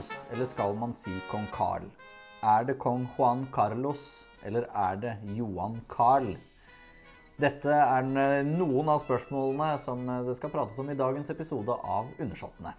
Charles, eller skal man si kong Carl? Er det kong Juan Carlos, eller er det Johan Carl? Dette er noen av spørsmålene som det skal prates om i dagens episode av Undersåttene.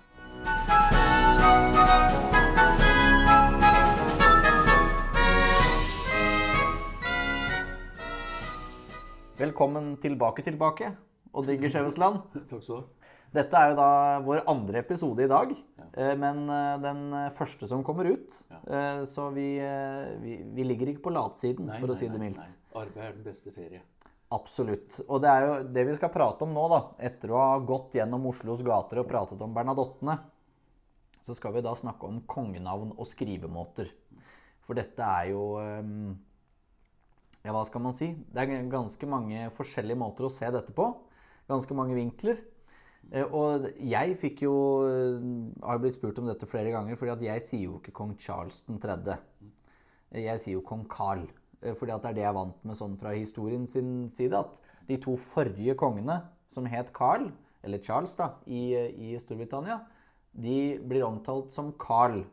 Velkommen tilbake, tilbake, Odd Inger Skjevesland. Takk skal du ha. Dette er jo da vår andre episode i dag, ja. men eh, den første som kommer ut. Ja. Så vi, eh, vi, vi ligger ikke på latsiden, Nei, for å nei, si det mildt. nei. Arbeid er den beste ferie. Absolutt. Og det er jo det vi skal prate om nå, da. Etter å ha gått gjennom Oslos gater og pratet om Bernadottene, så skal vi da snakke om kongenavn og skrivemåter. For dette er jo eh, Ja, hva skal man si? Det er ganske mange forskjellige måter å se dette på. Ganske mange vinkler. Eh, Og jeg fikk jo eh, Har blitt spurt om dette flere ganger, fordi at jeg sier jo ikke kong Charles 3. Jeg sier jo kong Carl. eh, Fordi at det er det jeg er vant med sånn fra historien sin side. At de to forrige kongene, som het Carl, eller Charles da, i, i Storbritannia, de blir omtalt som Carl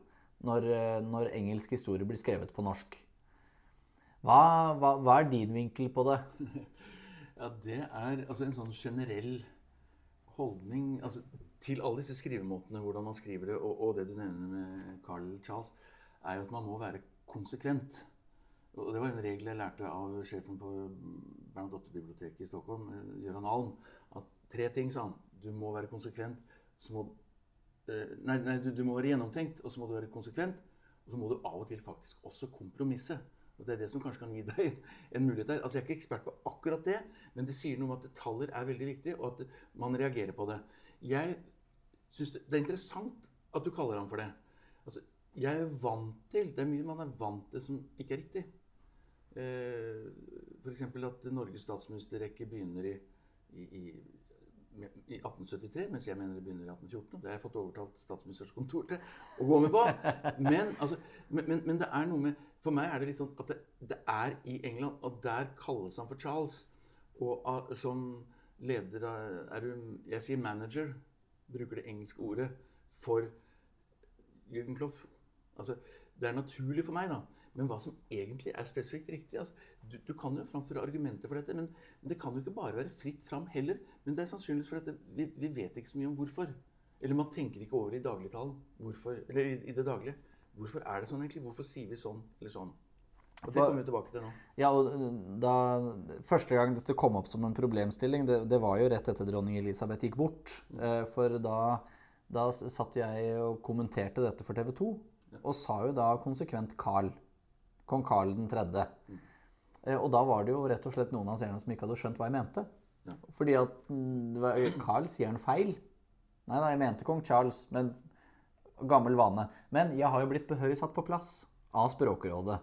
når, eh, når engelsk historie blir skrevet på norsk. Hva, hva, hva er din vinkel på det? Ja, det er altså en sånn generell holdning altså, til alle disse skrivemåtene, hvordan man skriver det, og, og det du nevner med Carl Charles, er jo at man må være konsekvent. Og det var en regel jeg lærte av sjefen på Bernadotte-biblioteket i Stockholm, eh, Gøran Alm, at tre ting, sa han. Du må være konsekvent, må eh, Nei, nei du, du må være gjennomtenkt, og så må du være konsekvent. Og så må du av og til faktisk også kompromisse. Og Det er det som kanskje kan gi deg en mulighet der. Altså Jeg er ikke ekspert på akkurat det, men det sier noe om at detaljer er veldig viktig, og at man reagerer på det. Jeg synes det, det er interessant at du kaller ham for det. Altså, jeg er vant til Det er mye man er vant til som ikke er riktig. Eh, F.eks. at Norges statsministerrekke begynner i, i, i, i 1873, mens jeg mener det begynner i 1814. Det har jeg fått overtalt statsministerens kontor til å gå med på. Men, altså, men, men, men det er noe med For meg er det litt sånn at det, det er i England, og der kalles han for Charles. Og ah, som leder av er du, Jeg sier manager, bruker det engelske ordet, for Jürgen Klopf. Altså, det er naturlig for meg, da. Men hva som egentlig er spesifikt riktig altså, du, du kan jo framføre argumenter for dette, men, men det kan jo ikke bare være fritt fram heller. Men det er sannsynligvis fordi vi, vi vet ikke så mye om hvorfor. Eller man tenker ikke over i dagligtalen hvorfor, eller i, i det daglige. Hvorfor er det sånn egentlig? Hvorfor sier vi sånn eller sånn? Og Det kommer vi tilbake til nå. Ja, og da, Første gang dette kom opp som en problemstilling, det, det var jo rett etter dronning Elisabeth gikk bort. Eh, For da, da satt jeg og kommenterte dette for TV 2, og sa jo da konsekvent Carl. Kong Carl 3. Eh, Og da var det jo rett og slett noen av seerne som ikke hadde skjønt hva jeg mente. Ja. Fordi at mm, Carl sier han feil. Nei, nei, jeg mente kong Charles, men gammel vane. Men jeg har jo blitt behørig satt på plass av Språkrådet.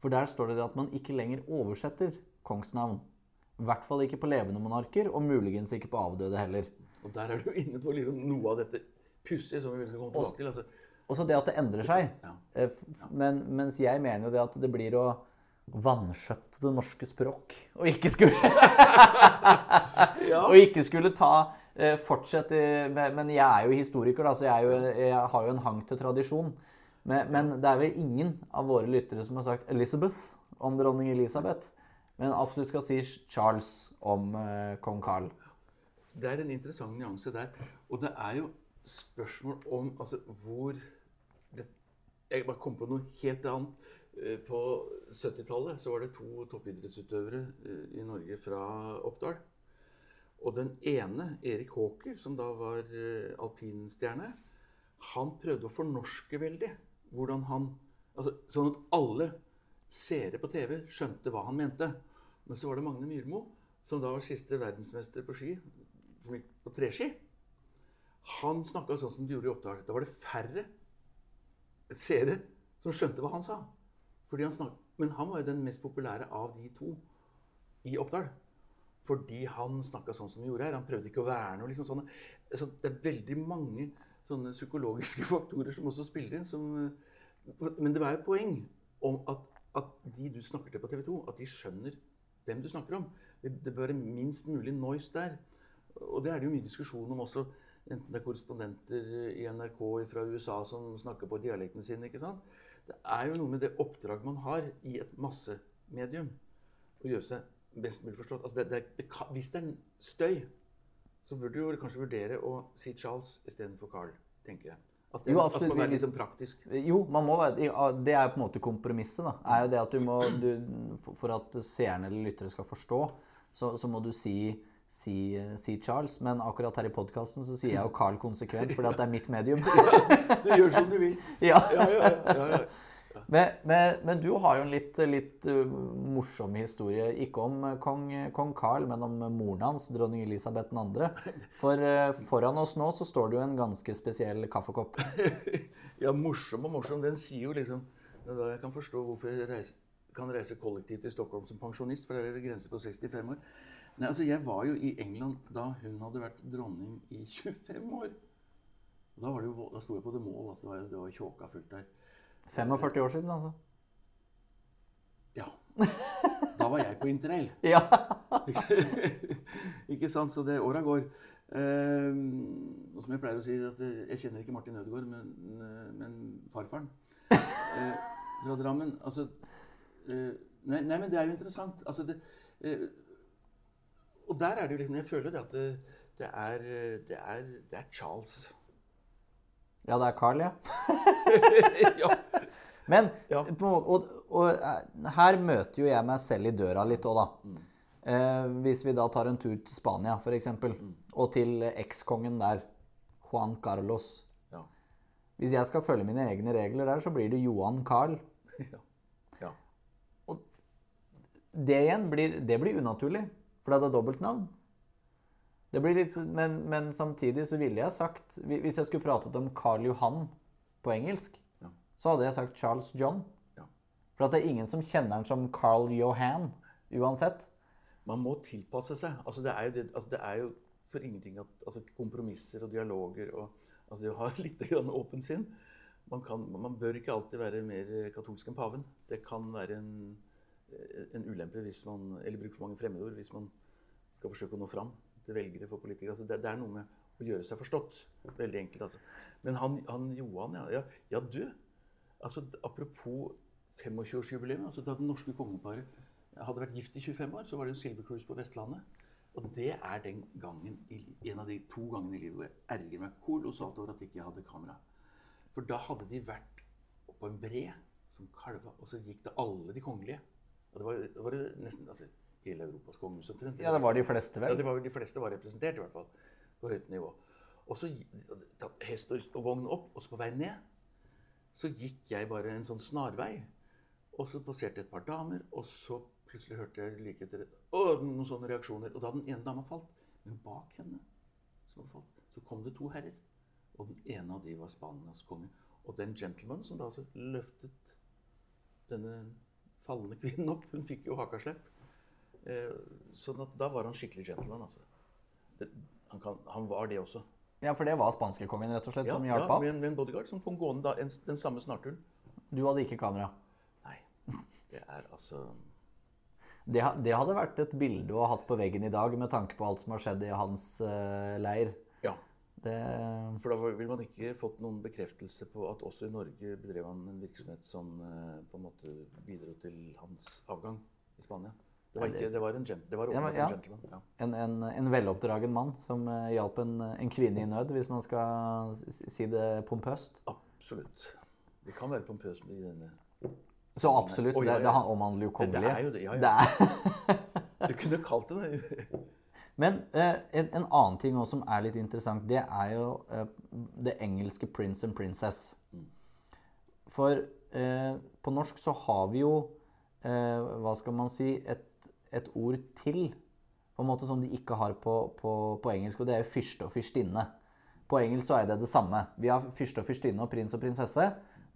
For der står det at man ikke lenger oversetter kongsnavn. I hvert fall ikke på levende monarker, og muligens ikke på avdøde heller. Og der er du inne på liksom noe av dette pussige som vi vil komme tilbake til. Altså, Og så det at det endrer seg. Ja. Eh, Men, mens jeg mener jo det at det blir å vanskjøtte det norske språk. Og ikke skulle, og ikke skulle ta eh, Fortsette med, Men jeg er jo historiker, da, så jeg, jo, jeg har jo en hang til tradisjon. Men, men det er vel ingen av våre lyttere som har sagt Elizabeth om dronning Elisabeth. Men absolutt skal si Charles om eh, kong Carl. Det er en interessant nyanse der. Og det er jo spørsmål om altså, hvor det, Jeg bare kom på noe helt annet. Eh, På 70-tallet var det to toppidrettsutøvere eh, i Norge fra Oppdal. Og den ene, Erik Haaker, som da var eh, alpinstjerne, han prøvde å fornorske veldig. Hvordan han altså, Sånn at alle seere på TV skjønte hva han mente. Men så var det Magne Myrmo, som da var siste verdensmester på ski, som gikk på treski. Han snakka sånn som de gjorde i Oppdal. Da var det færre seere som skjønte hva han sa. Han. Men han var jo den mest populære av de to i Oppdal. Fordi han snakka sånn som han gjorde her. Han prøvde ikke å være noe liksom sånne. Så det er veldig mange sånne psykologiske faktorer som også spiller inn. Som, men det var et poeng om at, at de du snakker til på TV 2, at de skjønner hvem du snakker om. Det, det bør være minst mulig noise der. Og det er det jo mye diskusjon om også enten det er korrespondenter i NRK fra USA som snakker på dialekten sin. ikke sant? Det er jo noe med det oppdrag man har i et massemedium. Å gjøre seg best mulig forstått. Altså det, det, kan, hvis det er støy, så burde du kanskje vurdere å si Charles istedenfor Carl, tenker jeg. At det, Jo, at man er være litt sånn praktisk. Jo, man må være, det er jo på en måte kompromisset. da, er jo det at du må, du, for- at seerne eller lyttere skal forstå, så, så må du si, si, si Charles. Men akkurat her i podkasten så sier jeg jo Carl konsekvent, fordi at det er mitt medium. Du gjør som du vil. ja. Ja, ja, ja. ja, ja. Men, men, men du har jo en litt, litt uh, morsom historie. Ikke om uh, kong, kong Carl, men om moren hans, dronning Elisabeth 2. For uh, foran oss nå så står det jo en ganske spesiell kaffekopp. Ja, morsom og morsom. Den sier jo liksom det Jeg kan forstå hvorfor jeg reise, kan reise kollektivt til Stockholm som pensjonist, for der er det grense på 65 år. Nei, altså Jeg var jo i England da hun hadde vært dronning i 25 år. Da, var det jo, da sto jeg på The Mall. Altså det var, det var tjåka fullt der. 45 år siden, altså. Ja. Da var jeg på interrail. Ja. ikke sant? Så det åra går. Eh, og som jeg pleier å si, at eh, jeg kjenner ikke Martin Ødegaard, men, eh, men farfaren eh, fra Drammen. Altså eh, nei, nei, men det er jo interessant. Altså det, eh, og der er det jo liksom Jeg føler det at det, det, er, det, er, det er Charles. Ja, det er Carl, ja. ja. Men Ja. på, måte- og, og eh, her møter jo jeg meg selv i døra litt òg, da. Eh, hvis vi da tar en tur til Spania, f.eks., og til ekskongen der, Juan Carlos. Ja. Hvis jeg skal følge mine egne regler der, så blir det Johan Carl. ja. ja. Det igjen blir, det blir unaturlig, for det er dobbeltnavn. Det blir litt, men, men samtidig så ville jeg sagt Hvis jeg skulle pratet om Carl Johan på engelsk, Ja. så hadde jeg sagt Charles John. Ja. For at det er ingen som kjenner han som Carl Johan uansett. Man må tilpasse seg. Altså, det, er jo det, altså, det er jo for ingenting at altså, kompromisser og dialoger og altså, Det å ha litt grann åpent sinn man, kan, man bør ikke alltid være mer katolsk enn paven. Det kan være en, en ulempe hvis man Eller bruke for mange fremmedord hvis man skal forsøke å nå fram til velgere for politikere. Altså, det, det er noe med å gjøre seg forstått. Veldig enkelt, altså. Men han, han Johan, ja, ja, ja du. Altså, apropos 25-årsjubileum. Altså, da det norske kongeparet hadde vært gift i 25 år, så var det en Silver Cruise på Vestlandet. Og det er den gangen, en av de to gangene i livet hvor jeg erger meg kolossalt over at ikke hadde kamera. For da hadde de vært på en bre som kalva, og så gikk det alle de kongelige. Og det var, det var nesten altså, hele Europas kongehus omtrent. Ja, det var de fleste, vel? Ja, det var, de fleste var representert, i hvert fall. På høyt nivå. Og så tatt hest og, og vogn opp, og så på vei ned så gikk jeg bare en sånn snarvei. Og så passerte et par damer, og så plutselig hørte jeg like etter å, noen sånne reaksjoner. Og da den ene dama falt, men bak henne som hadde falt, så kom det to herrer. Og den ene av de var Spanias konge. Og den gentleman som da altså løftet denne fallende kvinnen opp, hun fikk jo hakaslepp. Eh, sånn at da var han skikkelig gentleman, altså. Det, han, kan, han var det også. Ja, for det var spanskekongen, rett og slett, Ja, som ja hjalp ham. med, en, med en bodyguard som kom gående da, en, den samme snarturen. Du hadde ikke kamera. Nei, det er altså Det, det hadde vært et bilde å ha hatt på veggen i dag, med tanke på alt som har skjedd i hans uh, leir. Ja. Det, For da ville man ikke fått noen bekreftelse på at også i Norge bedrev han en virksomhet som uh, på en måte bidro til hans avgang i Spania. Det var, ikke, det var en, gent, det var Ja, men- ja. en gentleman. Ja. en, en, en veloppdragen mann som uh, hjalp en, en kvinne i nød, hvis man skal si det pompøst. Absolutt. Det kan være pompøst i denne Så absolutt. Oh, Det, det omhandler jo Det, det er jo det. Du kunne kalt det det. Men uh, en, en annen ting også som er litt interessant, det er jo uh, det engelske 'prince and princess'. For eh, på norsk så har vi jo Hva skal man si et, et ord til på en måte som de ikke har på, på, på engelsk, og det er fyrste og fyrstinne. På engelsk så er det det samme. Vi har fyrste og fyrstinne og prins og prinsesse,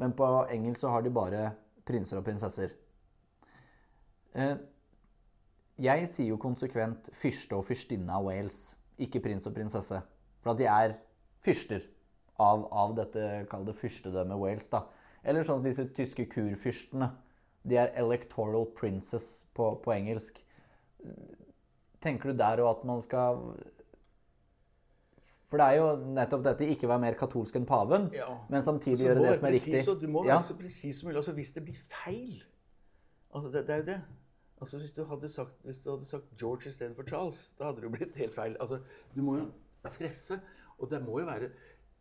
men på engelsk så har de bare prinser og prinsesser. Eh, jeg sier jo konsekvent fyrste og fyrstinne av Wales, ikke prins og prinsesse. For at de er fyrster av, av dette, kall det fyrstedømmet Wales, da. Eller sånn som disse tyske kurfyrstene. De er electoral princes på, på engelsk. Tenker du der òg at man skal For det er jo nettopp dette ikke være mer katolsk enn paven, Ja. men samtidig Så gjøre det som er presis, riktig. Du må Ja. være så presis som mulig. Altså, hvis det blir feil altså, det, det er jo det. Altså, hvis, du sagt, hvis du hadde sagt George istedenfor Charles, da hadde det jo blitt helt feil. Altså, du må jo treffe. Og det må jo være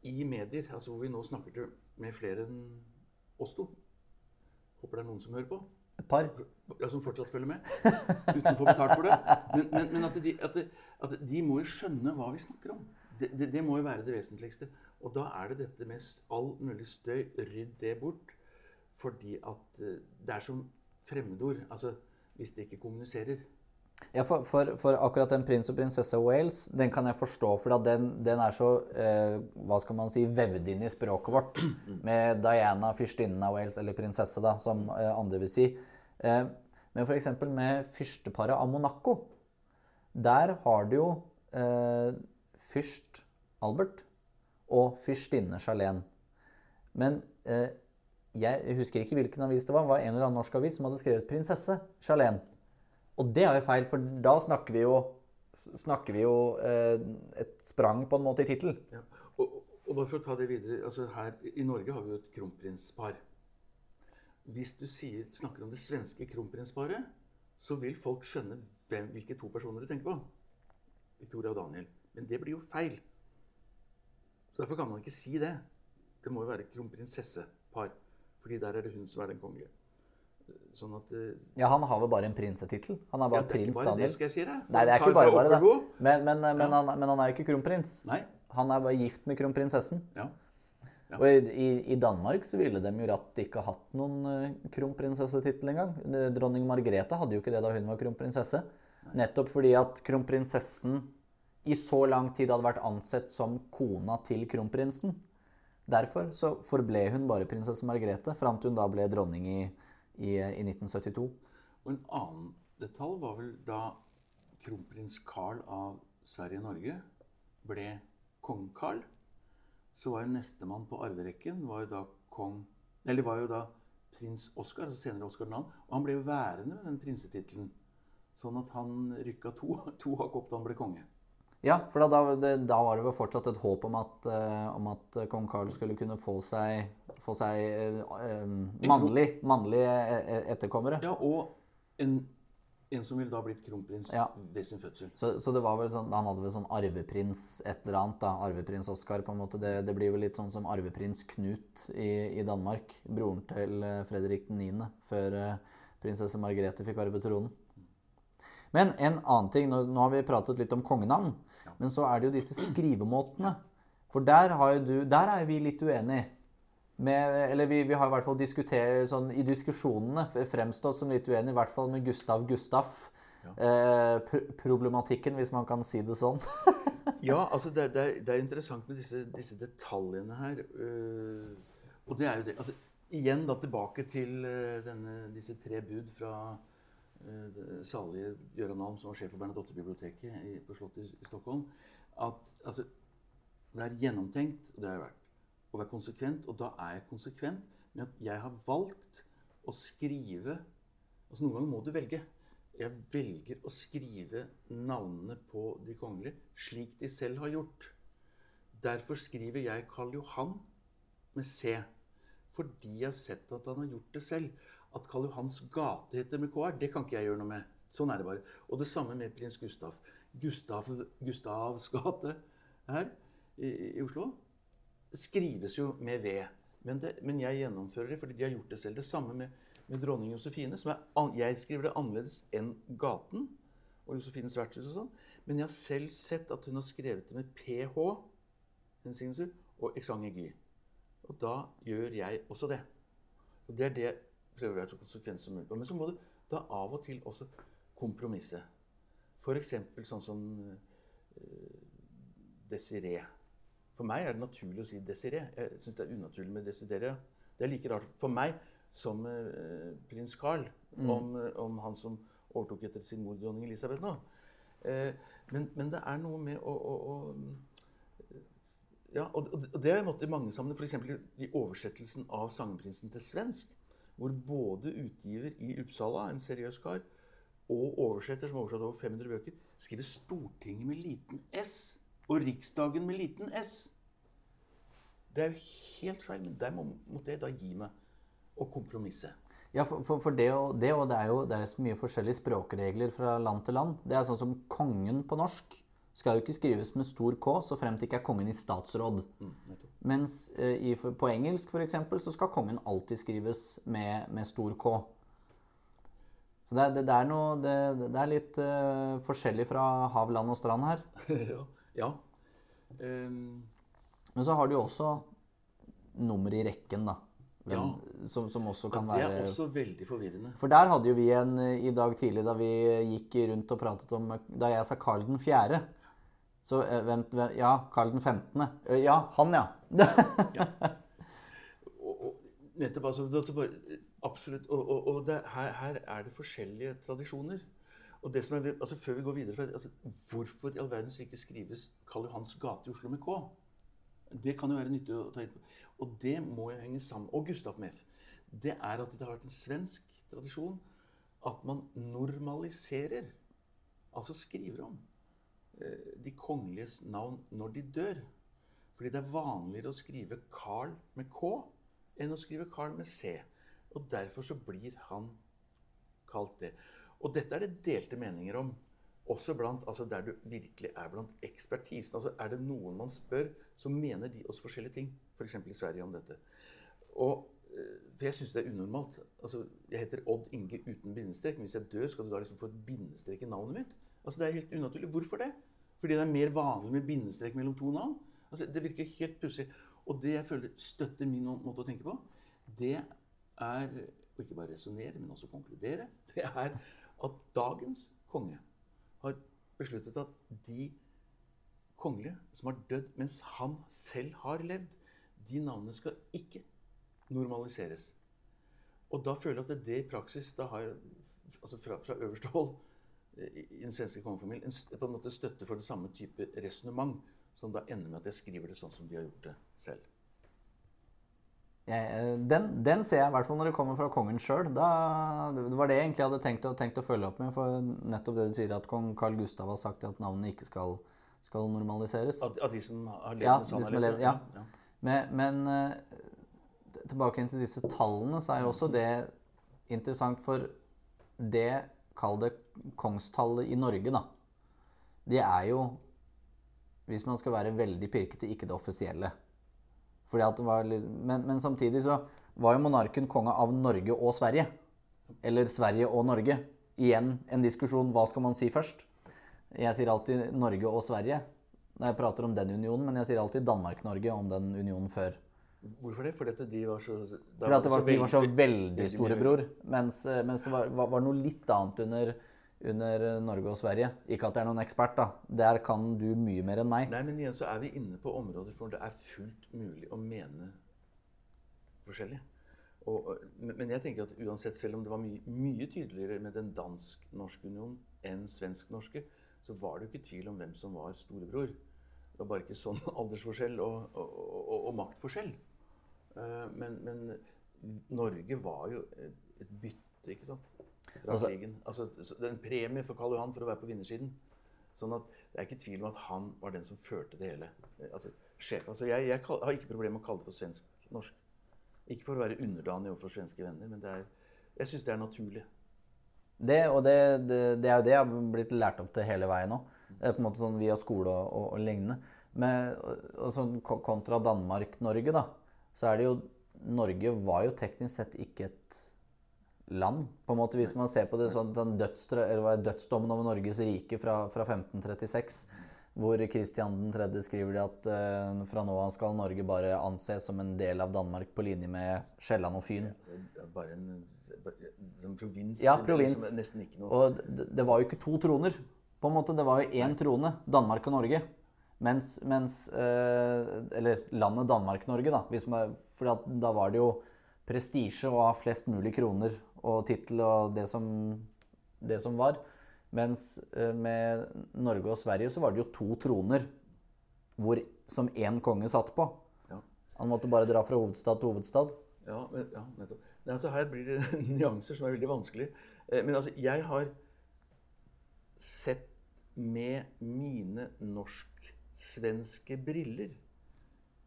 i medier, altså hvor vi nå snakker med flere enn oss to. Håper det er noen som hører på. Et par. Ja, som fortsatt følger med. Uten å få betalt for det. Men, men, men at, de, at, de, at de må jo skjønne hva vi snakker om. Det, det, det må jo være det vesentligste. Og da er det dette med all mulig støy. Rydd det bort. Fordi at eh, det er som fremmedord. Altså hvis det ikke kommuniserer. Ja, for, for, for akkurat den prins og prinsesse Wales, den kan jeg forstå, for den, den er så eh, hva skal man si, vevd inn i språket vårt. Med Diana, fyrstinnen av Wales, eller prinsesse, da, som eh, andre vil si. Eh, men f.eks. med fyrsteparet av Monaco. Der har du jo eh, fyrst Albert og fyrstinne Charlene. Men eh, jeg husker ikke hvilken avis det var. Det var en eller annen norsk avis som hadde skrevet 'prinsesse Charlene'. Og det er jo feil, for da snakker vi jo, snakker vi jo eh, et sprang på en måte i tittel. Ja. Og, og bare for å ta det videre altså her I Norge har vi jo et kronprinspar. Hvis du sier, snakker om det svenske kronprinsparet, så vil folk skjønne hvem, hvilke to personer du tenker på. Victoria og Daniel. Men det blir jo feil. Så Derfor kan man ikke si det. Det må jo være kronprinsessepar. Fordi der er det hun som er den kongelige. Sånn at eh, Ja, han har vel bare en prinsetittel. Han er ja, bare Det er ikke prins Daniel. det, skal jeg si deg. Nei, det er ikke bare bare det. Men, Men, men, ja. han, men han er jo ikke kronprins. Nei. Han er bare gift med kronprinsessen. Ja. Ja. Og i, i, Danmark så ville de jo ratt ikke hatt noen uh, kronprinsessetittel engang. Eh, Dronning Margrethe hadde jo ikke det da hun var kronprinsesse. Nettopp fordi at kronprinsessen i så lang tid hadde vært ansett som kona til kronprinsen. Derfor så forble hun bare prinsesse Margrethe fram til hun da ble dronning i, i, i 1972. Og en annen detalj var vel da kronprins Carl av Sverige-Norge ble kong Carl, så var jo nestemann på arverekken var jo da kong Eller var jo da prins Oskar, altså senere Oskar 2. Og han ble værende med den prinsetittelen. Sånn at han rykka to, to hakk opp da han ble konge. Ja, for da, det, da var det vel fortsatt et håp om at, uh, om at eh, kong Carl skulle kunne få seg, få seg uh, mannlig, mannlige etterkommere. Ja, og en, en som ville da blitt kronprins Ja. ved sin fødsel. Så, så det var vel sånn, han hadde vel sånn arveprins et eller annet da, arveprins Oskar på en måte. Det, det blir vel litt sånn som arveprins Knut i, i Danmark, broren til Fredrik 9., før uh, prinsesse Margrethe fikk arve tronen. Men en annen ting, nå, nå har vi pratet litt om kongenavn, men så er det jo disse skrivemåtene. For der, du, der er vi litt uenige. Med, eller vi, vi har i hvert fall diskutert sånn, i diskusjonene fremstått som litt uenige, i hvert fall med Gustav Gustaf. Eh, pr problematikken, hvis man kan si det sånn. Ja, altså det, det, er, det er interessant med disse, disse detaljene her. Uh, og det er jo det altså, Igjen da tilbake til uh, denne, disse tre bud fra salige Gøran Alm, som var sjef for Bernadotte-biblioteket på Slottet i, i Stockholm. At at, det er gjennomtenkt, og det har jeg vært, å være konsekvent. Og da er jeg konsekvent med at jeg har valgt å skrive Altså Noen ganger må du velge. Jeg velger å skrive navnene på de kongelige slik de selv har gjort. Derfor skriver jeg Karl Johan med C. Fordi jeg har sett at han har gjort det selv. At Karl Johans gate heter med KR, det kan ikke jeg gjøre noe med. Sånn er det bare. Og det samme med prins Gustav. Gustav Gustavs gate her i, i Oslo skrives jo med V. Men, det, men jeg gjennomfører det fordi de har gjort det selv. Det samme med, med dronning Josefine. Som er, jeg skriver det annerledes enn gaten og Josefines vertshus og sånn. Men jeg har selv sett at hun har skrevet det med PH, en signatur, og Exang Gy. Og da gjør jeg også det. Og det er det prøver å være så konsekvent som mulig på. Men så må du da av og til også kompromisse. F.eks. sånn som uh, Desiree. For meg er det naturlig å si Desiree. Jeg syns det er unaturlig med Desideria. Det er like rart for meg som uh, prins Carl, om, eh, om han som overtok etter sin mor dronning Elisabeth nå. Uh, men, men det er noe med å, å, å ja, og det har jeg måttet i mange sammenhenger. F.eks. i oversettelsen av 'Sangprinsen' til svensk, hvor både utgiver i Uppsala, en seriøs kar, og oversetter, som har oversatt over 500 bøker, skriver 'Stortinget' med liten s. Og Riksdagen med liten s. Det er jo helt feil, men der må, måtte jeg da gi meg og kompromisse. Ja, for, for, for det, og, det, og det er jo det er så mye forskjellige språkregler fra land til land. Det er sånn som kongen på norsk skal jo ikke skrives med stor K så fremt det ikke er kongen i statsråd. Mm. Mens eh, i, på engelsk for eksempel, så skal kongen alltid skrives med, med stor K. Så det, det, det er noe Det, er litt eh, forskjellig fra hav, land og strand her. ja. ja. Um... Men så har du jo også nummer i rekken, da. Ja. som, som også kan være det er også veldig forvirrende. For der hadde jo vi en eh, i dag tidlig da vi gikk rundt og pratet om Da jeg sa Karl den fjerde. Så vent, hvem Ja, Karl den 15. Eh, Ja, han, ja. Og, og nettopp, altså, absolutt, og, og, det, her, her er det forskjellige tradisjoner. Og det som er, altså Før vi går videre, altså, hvorfor i all verdens ikke skrives Karl Johans gate i Oslo med K? Det kan jo være nyttig å ta inn på. Og det må jo henge sammen Og Gustav med Det er at det har vært en svensk tradisjon at man normaliserer, altså skriver om, eh, de kongeliges navn når de dør. Fordi det er vanligere å skrive Carl med K enn å skrive Carl med C. Og derfor så blir han kalt det. Og dette er det delte meninger om. Også blant, altså der du virkelig er blant ekspertisen. Altså Er det noen man spør, så mener de også forskjellige ting. F.eks. i Sverige om dette. Og, eh, for jeg syns det er unormalt. Altså, Jeg heter Odd Inge uten bindestrek. Men hvis jeg dør, skal du da liksom få et bindestrek i navnet mitt? Altså Det er helt unaturlig. Hvorfor det? Fordi det er mer vanlig med bindestrek mellom to navn? Altså, det virker helt pussig. Og det jeg føler støtter min måte å tenke på, det er å ikke bare resonnere, men også konkludere. Det er at dagens konge har besluttet at de kongelige som har dødd mens han selv har levd, de navnene skal ikke normaliseres. Og da føler jeg at det i praksis da har jeg, altså fra, fra øverste hold i den svenske kongefamilien en, på en måte støtte for det samme type resonnement, som da ender med at jeg skriver det sånn som de har gjort det selv. Jeg, eh, den, den ser jeg i hvert fall når det kommer fra kongen sjøl. Det var det jeg egentlig hadde tenkt, å- tenkt å følge opp med. For nettopp det du sier, at kong Carl Gustav har sagt at navnene ikke skal, skal normaliseres. Av, av de som har levd Ja, han har levd, ja. ja. Men, men eh, tilbake til disse tallene, så er jo også det interessant for det Kall det kongstallet i Norge, da. Det er jo, hvis man skal være veldig pirkete, ikke det offisielle. Fordi at det var men, men samtidig så var jo monarken konge av Norge og Sverige. Eller Sverige og Norge. Igjen en diskusjon hva skal man si først. Jeg sier alltid Norge og Sverige når jeg prater om den unionen, men jeg sier alltid Danmark-Norge om den unionen før. Hvorfor det? Fordi at de var så Fordi at det var, de var så veldig- storebror. Mens, eh, mens det var, var, var noe litt annet under, under Norge og Sverige. Ikke at jeg er noen ekspert, da. Der kan du mye mer enn meg. Nei, men igjen så er vi inne på områder hvor det er fullt mulig å mene forskjellig. Og, men jeg tenker at uansett, selv om det var mye, mye tydeligere med den dansk-norske unionen enn svensk-norske, så var det jo ikke tvil om hvem som var storebror. Det var bare ikke sånn aldersforskjell og, og, og, og maktforskjell. Eh, Men, men Norge var jo et bytte, ikke sant? Altså-. Altså, det er en premie for Karl Johan for å være på vinnersiden. Sånn at det er ikke tvil om at han var den som førte det hele. Altså, sjef. Altså, jeg, jeg har ikke problemer med å kalle det for svensk-norsk. Ikke for å være underdanig overfor svenske venner, men det er, jeg syns det er naturlig. Det, og det, det, det er jo det jeg har blitt lært opp til hele veien nå. På en måte sånn via skole og, og, og lignende. Men og sånn kontra Danmark-Norge, da, så er det jo Norge var jo teknisk sett ikke et land. På en måte Hvis man ser på det sånn, sånn hva er dødsdommen over Norges rike fra, fra 1536, hvor Kristian 3. skriver de at uh, fra nå av skal Norge bare anses som en del av Danmark på linje med Sjælland og Fyn. Bare en, en provins. Ja, provins. Liksom nesten ikke noe Og det, det var jo ikke to troner. På en måte, Det var jo én trone, Danmark og Norge. Mens, mens uh, Eller landet Danmark-Norge, da. Man, for da var det jo prestisje å ha flest mulig kroner og tittel og det som, det som var. Mens eh, med Norge og Sverige så var det jo to troner hvor, som én konge satt på. Ja. Han måtte bare dra fra hovedstad til hovedstad. Ja, men, ja nettopp. Nei, altså, her blir det nyanser som er veldig vanskelig. Eh, Men altså, jeg har sett med mine norsk-svenske briller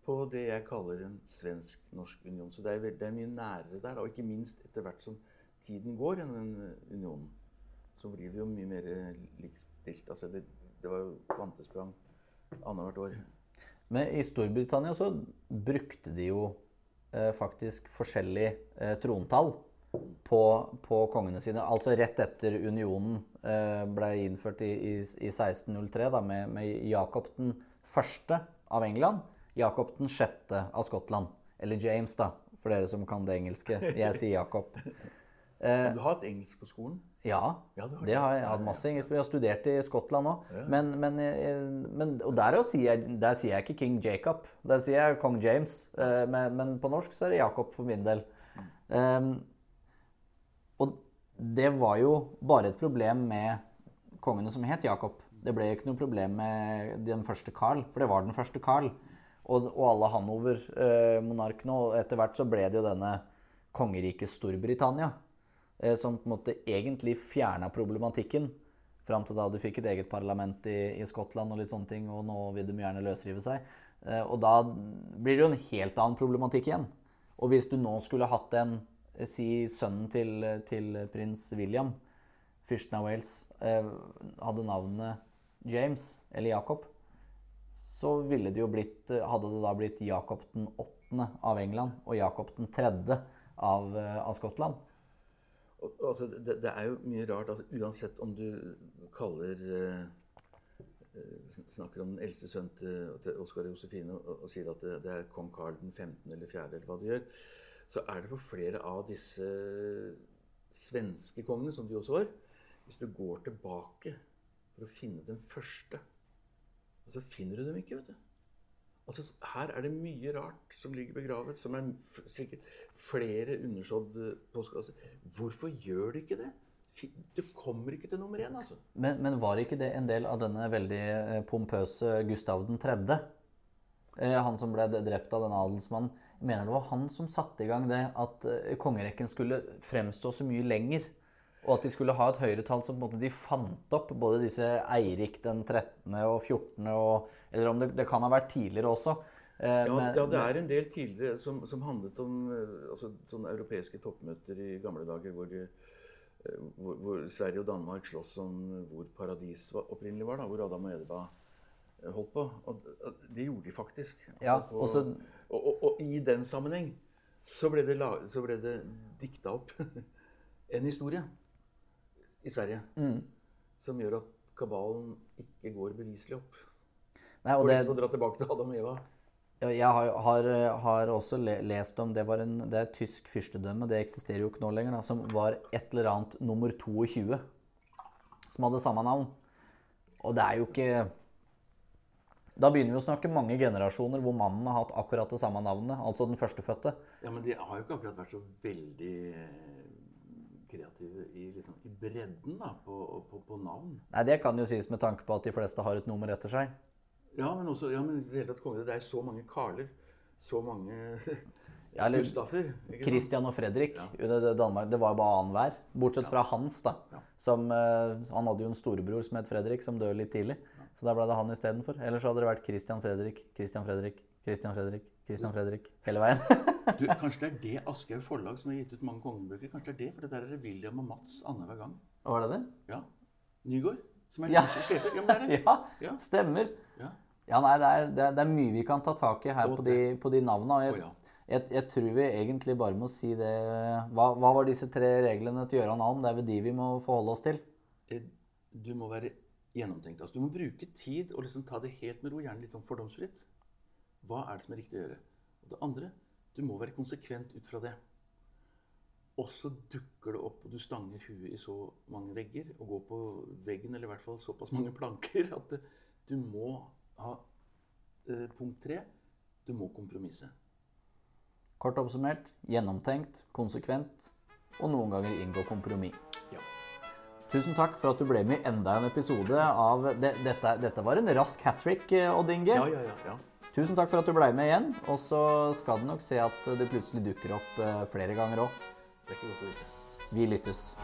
på det jeg kaller en svensk-norsk union. Så det er, det er mye nærere der. da, Og ikke minst etter hvert som tiden går enn den eh, unionen, så blir vi jo mye mer eh, likestilt. Altså det, det var jo kvantesprang annethvert år. Men i Storbritannia så brukte de jo eh, faktisk forskjellig eh, trontall på, på kongene sine. Altså rett etter unionen eh, ble innført i, i, i 1603 da, med, med Jakob den første av England, Jakob den sjette av Skottland. Eller James, da, for dere som kan det engelske. Jeg sier Jakob. Du har hatt engelsk på skolen? Ja, Ja, har det har jeg hatt masse engelsk. Jeg har studert i Skottland òg. Men, men, eh, men, og der, sier jeg, der sier jeg ikke King Jacob. Der sier jeg kong James. Eh, Men, men på norsk så er det Jacob for min del. Um, og det var jo bare et problem med kongene som het Jacob. Det ble ikke noe problem med den første Carl, for det var den første Carl. Og, og alle Hanover-monarkene. og etter hvert så ble det jo denne kongeriket Storbritannia eh, som på en måte egentlig fjerna problematikken fram til da du fikk et eget parlament i, i Skottland og litt sånne ting, og nå vil de gjerne løsrive seg. Eh, og da blir det jo en helt annen problematikk igjen. Og hvis du nå skulle hatt en, eh, si sønnen til, til prins William, fyrsten av Wales, eh, hadde navnet James eller Jacob, så ville det jo blitt, hadde det da blitt Jakob den åttende av England og Jakob den tredje av, eh, av Skottland. Altså, det, det er jo mye rart. Altså, uansett om du kaller eh, eh, Snakker om den eldste sønnen til, til Oskar Josefine og, og sier at det, det er kong Karl den 15. eller 4., eller hva du gjør, så er det på flere av disse svenske kongene, som de også var Hvis du går tilbake for å finne den første, så finner du dem ikke, vet du. Altså, her er det mye rart som ligger begravet, som er sikkert flere undersådd postkasser. Altså, hvorfor gjør de ikke det? Du kommer ikke til nummer én, altså. Men, men var ikke det en del av denne veldig eh, pompøse Gustav 3.? Eh, han som ble drept av denne adelsmannen. Jeg mener det var han som satte i gang det at eh, kongerekken skulle fremstå så mye lenger. Og at de skulle ha et høyere tall, så på en måte de fant opp både disse Eirik den 13. og 14. Og, eller om det, det kan ha vært tidligere også. Eh, Ja, men- ja, det er en del tidligere som, som handlet om eh, altså, sånne europeiske toppmøter i gamle dager hvor, de, eh, hvor, hvor Sverige og Danmark sloss om hvor paradis var, opprinnelig var, da, hvor Adam og eh, holdt på. Og og det gjorde de faktisk. Altså, Ja, på- og så- og, og, og i den sammenheng så ble det, la- så ble det dikta opp en historie i Sverige Mm. som gjør at kabalen ikke går beviselig opp. Nei, og det, liksom å dra tilbake til Adam og Eva. Jeg har, har, har også lest om det var en, det er et tysk fyrstedømme, det eksisterer jo ikke nå lenger, da, som var et eller annet nummer 22. Som hadde samme navn. Og det er jo ikke Da begynner vi å snakke mange generasjoner hvor mannen har hatt akkurat det samme navnet, altså den førstefødte. Ja, men de har jo ikke akkurat vært så veldig eh, kreative i, liksom, i bredden da, på, på, på navn. Nei, Det kan jo sies med tanke på at de fleste har et nummer etter seg. Ja, men også ja, men i det hele tatt konge, det er så mange Karler, så mange Ja, eller Gustafer. Christian og Fredrik under Danmark, det var jo bare annenhver. Bortsett fra Hans, da. Som, eh, han hadde jo en storebror som het Fredrik, som døde litt tidlig. Så da ble det han istedenfor. Ellers så hadde det vært Christian Fredrik, Christian Fredrik, Christian Fredrik, Christian Fredrik hele veien. Du, kanskje det er det Aschehoug forlag som har gitt ut mange kongebøker. Kanskje det er det, for det der er det William og Mats annenhver gang. Var det det? Ja. Nygaard, som er Ja. sjefer. Ja, men det er det. Ja, Ja. stemmer. Ja. Ja, nei, det er, det er, det er mye vi kan ta tak i her på de, på de navnene. og oh, Jeg, ja. jeg, jeg tror vi egentlig bare må si det hva, hva var disse tre reglene til Gøran Alm? Det er vel de vi må forholde oss til. Eh, Du må være gjennomtenkt. Altså, du må bruke tid og liksom ta det helt med ro, gjerne litt sånn fordomsfritt. Hva er det som er riktig å gjøre? Og det andre, du må være konsekvent ut fra det. Og så dukker det opp, og du stanger huet i så mange vegger, og går på veggen, eller i hvert fall såpass mange planker, at det, du må ha eh, punkt tre. Du må kompromisse. Kort oppsummert gjennomtenkt, konsekvent og noen ganger inngå kompromiss. Ja. Tusen takk for at du ble med i enda en episode av de, dette, dette var en rask hat trick, Odd Inge. Ja, ja, ja. ja. Tusen takk for at du ble med igjen. Og så skal du nok se at det plutselig dukker opp eh, flere ganger òg. Vi lyttes.